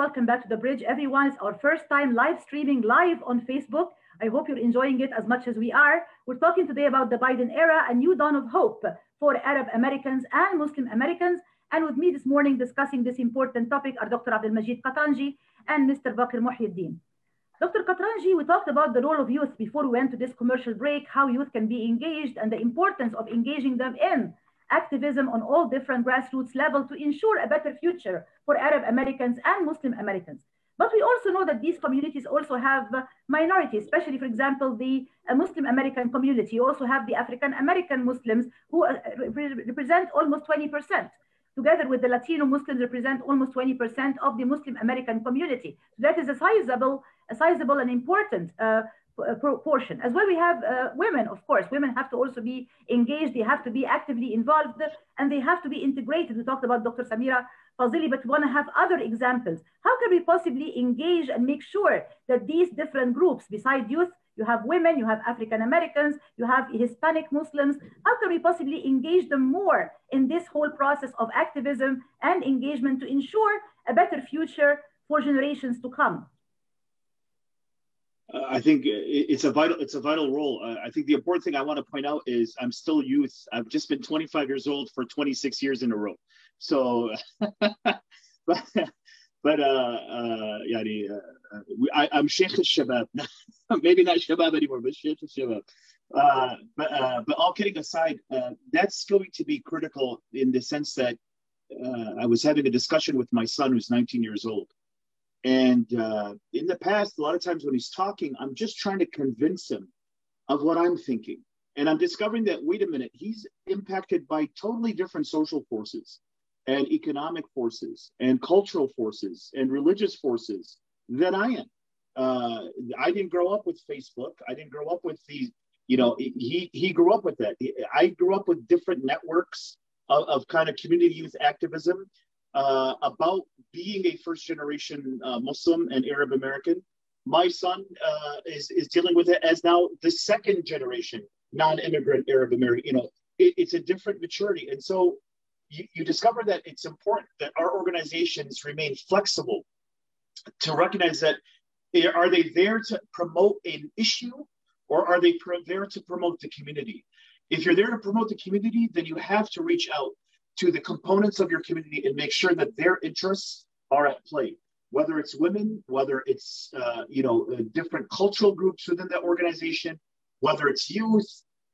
[SPEAKER 1] Welcome back to the bridge, everyone. It's our first time live streaming live on Facebook. I hope you're enjoying it as much as we are. We're talking today about the Biden era, a new dawn of hope for Arab Americans and Muslim Americans. And with me this morning discussing this important topic are Dr. Abdul Majid Katranji and Mr. Bakr Muhyiddin. Dr. Katranji, we talked about the role of youth before we went to this commercial break, how youth can be engaged and the importance of engaging them in activism on all different grassroots level to ensure a better future for Arab Americans and Muslim Americans. But we also know that these communities also have uh, minorities, especially, for example, the uh, Muslim American community. You also have the African American Muslims who uh, represent almost 20%. Together with the Latino Muslims, represent almost 20% of the Muslim American community. So that is a sizable, a sizable and important uh, proportion. As well, we have uh, women, of course. Women have to also be engaged, they have to be actively involved, and they have to be integrated. We talked about Dr. Sameera Fazili, but we want to have other examples. How can we possibly engage and make sure that these different groups, beside youth, you have women, you have African Americans, you have Hispanic Muslims. How can we possibly engage them more in this whole process of activism and engagement to ensure a better future for generations to come?
[SPEAKER 2] Uh, I think it's a vital it's a vital role. Uh, I think the important thing I want to point out is I'm still youth. I've just been 25 years old for 26 years in a row. So, but but uh, uh, yani, uh, I'm Sheikh al-Shabab. Maybe not Shabab anymore, but Sheikh al-Shabab. Uh, but uh, but all kidding aside, uh, that's going to be critical in the sense that uh, I was having a discussion with my son who's 19 years old, and uh, in the past, a lot of times when he's talking, I'm just trying to convince him of what I'm thinking, and I'm discovering that wait a minute, he's impacted by totally different social forces, and economic forces, and cultural forces, and religious forces than I am. Uh, I didn't grow up with Facebook. I didn't grow up with these you know he he grew up with that i grew up with different networks of, of kind of community youth activism uh, about being a first generation uh, muslim and arab american my son uh, is is dealing with it as now the second generation non-immigrant arab american you know it, it's a different maturity and so you, you discover that it's important that our organizations remain flexible to recognize that are they there to promote an issue or are they there to promote the community? If you're there to promote the community, then you have to reach out to the components of your community and make sure that their interests are at play. Whether it's women, whether it's uh, you know uh, different cultural groups within that organization, whether it's youth,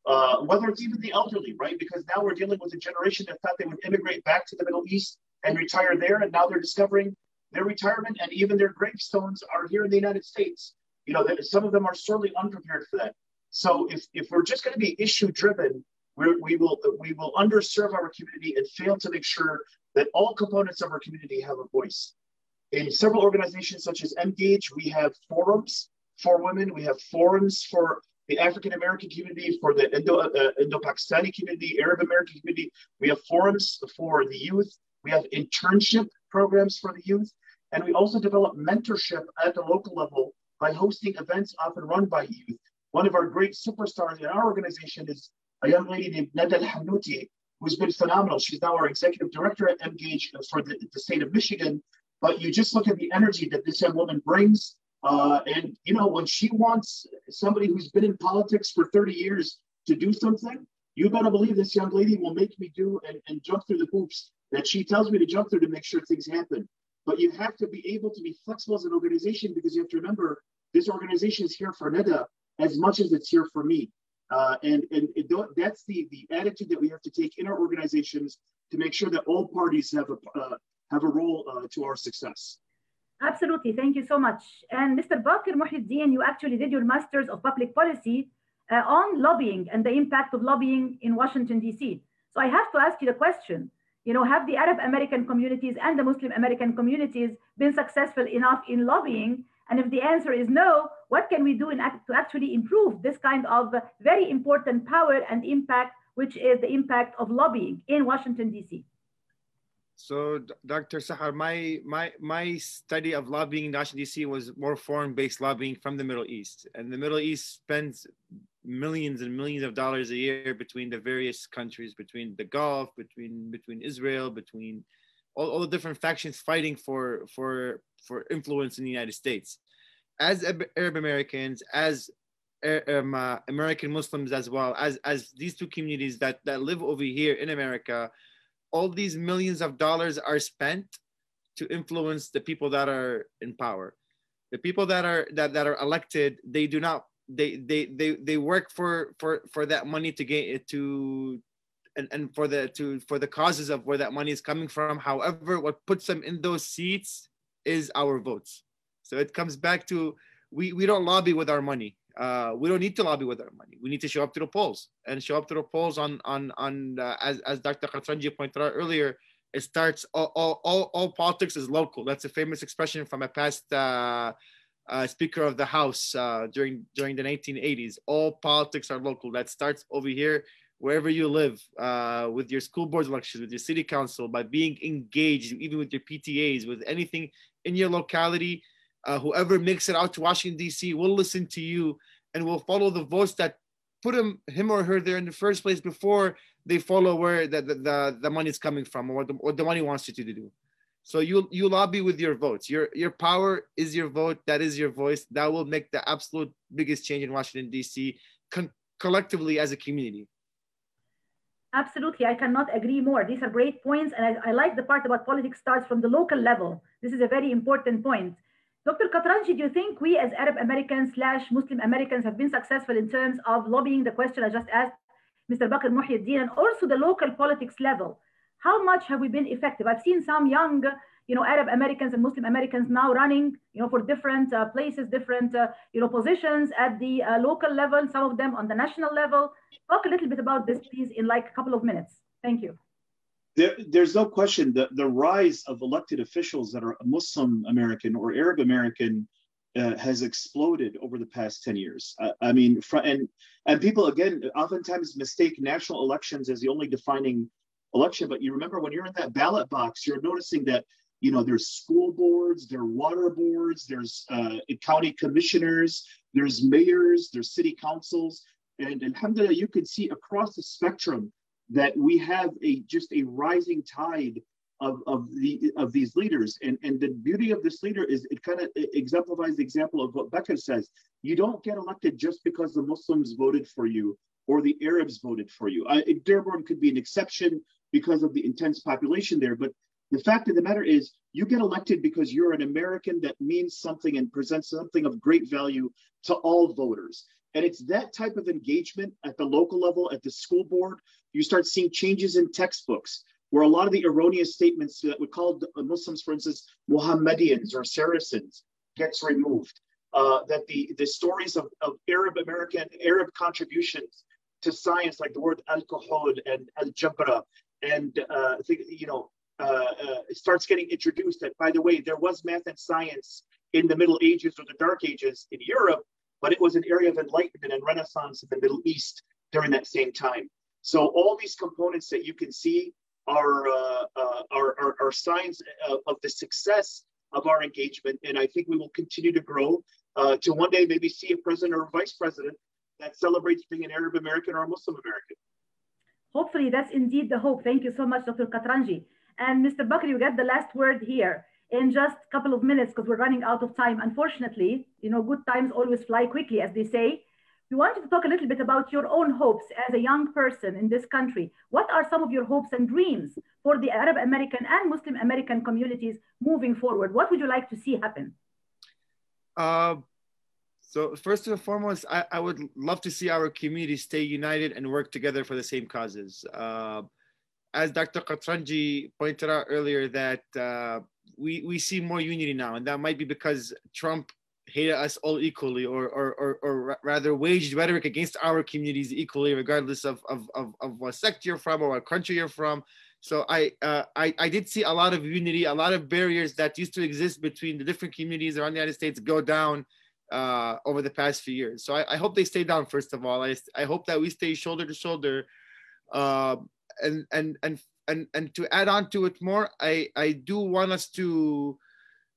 [SPEAKER 2] uh, whether it's even the elderly, right? Because now we're dealing with a generation that thought they would immigrate back to the Middle East and retire there, and now they're discovering their retirement and even their gravestones are here in the United States you know, that some of them are sorely unprepared for that. So if, if we're just going to be issue driven, we we will we will underserve our community and fail to make sure that all components of our community have a voice. In several organizations such as Emgage, we have forums for women. We have forums for the African American community, for the Indo uh, Indo Pakistani community, Arab American community. We have forums for the youth. We have internship programs for the youth, and we also develop mentorship at the local level by hosting events often run by youth. One of our great superstars in our organization is a young lady named Nada Hanooti, who's been phenomenal. She's now our executive director at Emgage for the, the state of Michigan. But you just look at the energy that this young woman brings. Uh, and, you know, when she wants somebody who's been in politics for 30 years to do something, you better believe this young lady will make me do and, and jump through the hoops that she tells me to jump through to make sure things happen. But you have to be able to be flexible as an organization because you have to remember this organization is here for Nada as much as it's here for me. Uh, and and it, that's the, the attitude that we have to take in our organizations to make sure that all parties have a, uh, have a role uh, to our success.
[SPEAKER 1] Absolutely. Thank you so much. And Mr. Bakr Muhyiddin, you actually did your Masters of Public Policy uh, on lobbying and the impact of lobbying in Washington, D.C. So I have to ask you the question, you know, have the Arab American communities and the Muslim American communities been successful enough in lobbying? And if the answer is no, what can we do in to actually improve this kind of very important power and impact, which is the impact of lobbying in Washington, D.C.?
[SPEAKER 3] So, Dr. Sahar, my my my study of lobbying in Washington D.C. was more foreign-based lobbying from the Middle East, and the Middle East spends millions and millions of dollars a year between the various countries, between the Gulf, between between Israel, between all, all the different factions fighting for for for influence in the United States. As Arab Americans, as um, uh, American Muslims as well as as these two communities that that live over here in America, all these millions of dollars are spent to influence the people that are in power. The people that are that, that are elected, they do not they they they they work for for for that money to get it to and, and for the to for the causes of where that money is coming from however what puts them in those seats is our votes so it comes back to we we don't lobby with our money uh, we don't need to lobby with our money we need to show up to the polls and show up to the polls on on on uh, as as dr Katranji pointed out earlier it starts all, all, all, all politics is local that's a famous expression from a past uh, uh, Speaker of the House uh, during during the 1980s. All politics are local. That starts over here, wherever you live, uh, with your school board elections, with your city council, by being engaged, even with your PTAs, with anything in your locality. Uh, whoever makes it out to Washington D.C. will listen to you and will follow the voice that put him him or her there in the first place before they follow where the the, the, the money is coming from or what the, what the money wants you to do. So you you lobby with your votes. Your your power is your vote. That is your voice. That will make the absolute biggest change in Washington D.C. Con- collectively as a community.
[SPEAKER 1] Absolutely, I cannot agree more. These are great points, and I, I like the part about politics starts from the local level. This is a very important point. Dr. Katranji, do you think we as Arab Americans slash Muslim Americans have been successful in terms of lobbying the question I just asked Mr. Bakr Muhyiddin and also the local politics level? how much have we been effective? I've seen some young, you know, Arab Americans and Muslim Americans now running, you know, for different uh, places, different, uh, you know, positions at the uh, local level, some of them on the national level. Talk a little bit about this, please, in like a couple of minutes. Thank you.
[SPEAKER 2] There, there's no question that the rise of elected officials that are Muslim American or Arab American uh, has exploded over the past 10 years. I mean, and and people again oftentimes mistake national elections as the only defining election. But you remember when you're in that ballot box, you're noticing that you know there's school boards, there are water boards, there's uh, county commissioners, there's mayors, there's city councils, and alhamdulillah, you can see across the spectrum that we have a just a rising tide of, of the of these leaders and and the beauty of this leader is it kind of exemplifies the example of what Bakr says you don't get elected just because the Muslims voted for you or the Arabs voted for you. Uh, Dearborn could be an exception because of the intense population there. But the fact of the matter is, you get elected because you're an American that means something and presents something of great value to all voters. And it's that type of engagement at the local level, at the school board. You start seeing changes in textbooks where a lot of the erroneous statements that we call Muslims, for instance, Mohammedans or Saracens, gets removed. Uh, that the, the stories of, of Arab American, Arab contributions to science, like the word alcohol and al-jabra and uh, you know uh, uh, starts getting introduced that by the way there was math and science in the middle ages or the dark ages in europe but it was an area of enlightenment and renaissance in the middle east during that same time so all these components that you can see are uh, uh, are, are, are, signs of, of, the success of our engagement and i think we will continue to grow uh, to one day maybe see a president or a vice president that celebrates being an arab american or a muslim american
[SPEAKER 1] hopefully that's indeed the hope. Thank you so much, Dr. Katranji. And Mr. Bakr, you get the last word here in just a couple of minutes because we're running out of time. Unfortunately, you know, good times always fly quickly, as they say. We wanted to talk a little bit about your own hopes as a young person in this country. What are some of your hopes and dreams for the Arab American and Muslim American communities moving forward? What would you like to see happen?
[SPEAKER 3] Uh, so first and foremost, I, I, would love to see our community stay united and work together for the same causes. Uh, as Dr. Katranji pointed out earlier, that uh, we, we see more unity now, and that might be because Trump hated us all equally, or, or, or, or rather waged rhetoric against our communities equally, regardless of, of, of, of what sect you're from or what country you're from. So I, uh, I, I did see a lot of unity, a lot of barriers that used to exist between the different communities around the United States go down uh, over the past few years. So I, I, hope they stay down. First of all, I, I hope that we stay shoulder to shoulder, uh, and and and and and to add on to it more, I I do want us to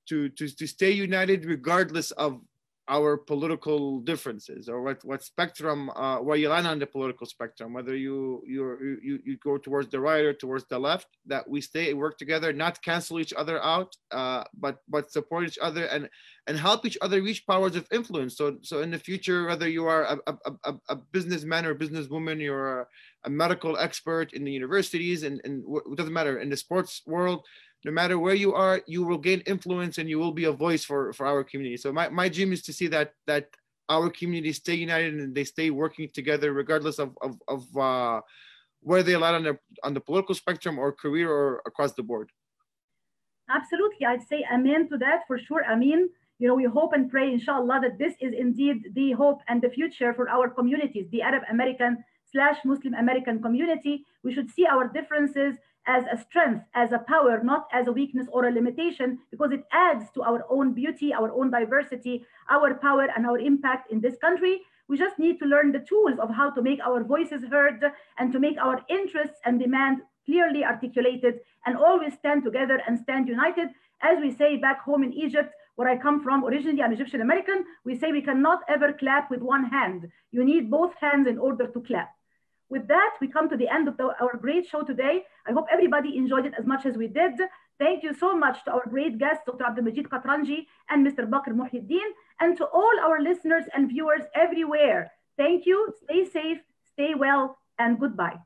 [SPEAKER 3] to to to stay united regardless of our political differences or what what spectrum uh, where you land on the political spectrum whether you you you you go towards the right or towards the left that we stay and work together not cancel each other out uh, but but support each other and and help each other reach powers of influence. So so in the future whether you are a, a, a, a businessman or businesswoman you're a, a medical expert in the universities and, and it doesn't matter in the sports world no matter where you are, you will gain influence and you will be a voice for, for our community. So my, my dream is to see that that our community stay united and they stay working together regardless of, of, of uh, where they land on the, on the political spectrum or career or across the board.
[SPEAKER 1] Absolutely. I'd say amen to that for sure. I mean, you know, we hope and pray, inshallah, that this is indeed the hope and the future for our communities, the Arab American slash Muslim American community. We should see our differences as a strength, as a power, not as a weakness or a limitation, because it adds to our own beauty, our own diversity, our power, and our impact in this country. We just need to learn the tools of how to make our voices heard and to make our interests and demands clearly articulated and always stand together and stand united. As we say back home in Egypt, where I come from, originally I'm Egyptian American, we say we cannot ever clap with one hand. You need both hands in order to clap. With that, we come to the end of the, our great show today. I hope everybody enjoyed it as much as we did. Thank you so much to our great guests, Dr. Abdelmajid Katranji and Mr. Bakr Muhyiddin, and to all our listeners and viewers everywhere. Thank you, stay safe, stay well, and goodbye.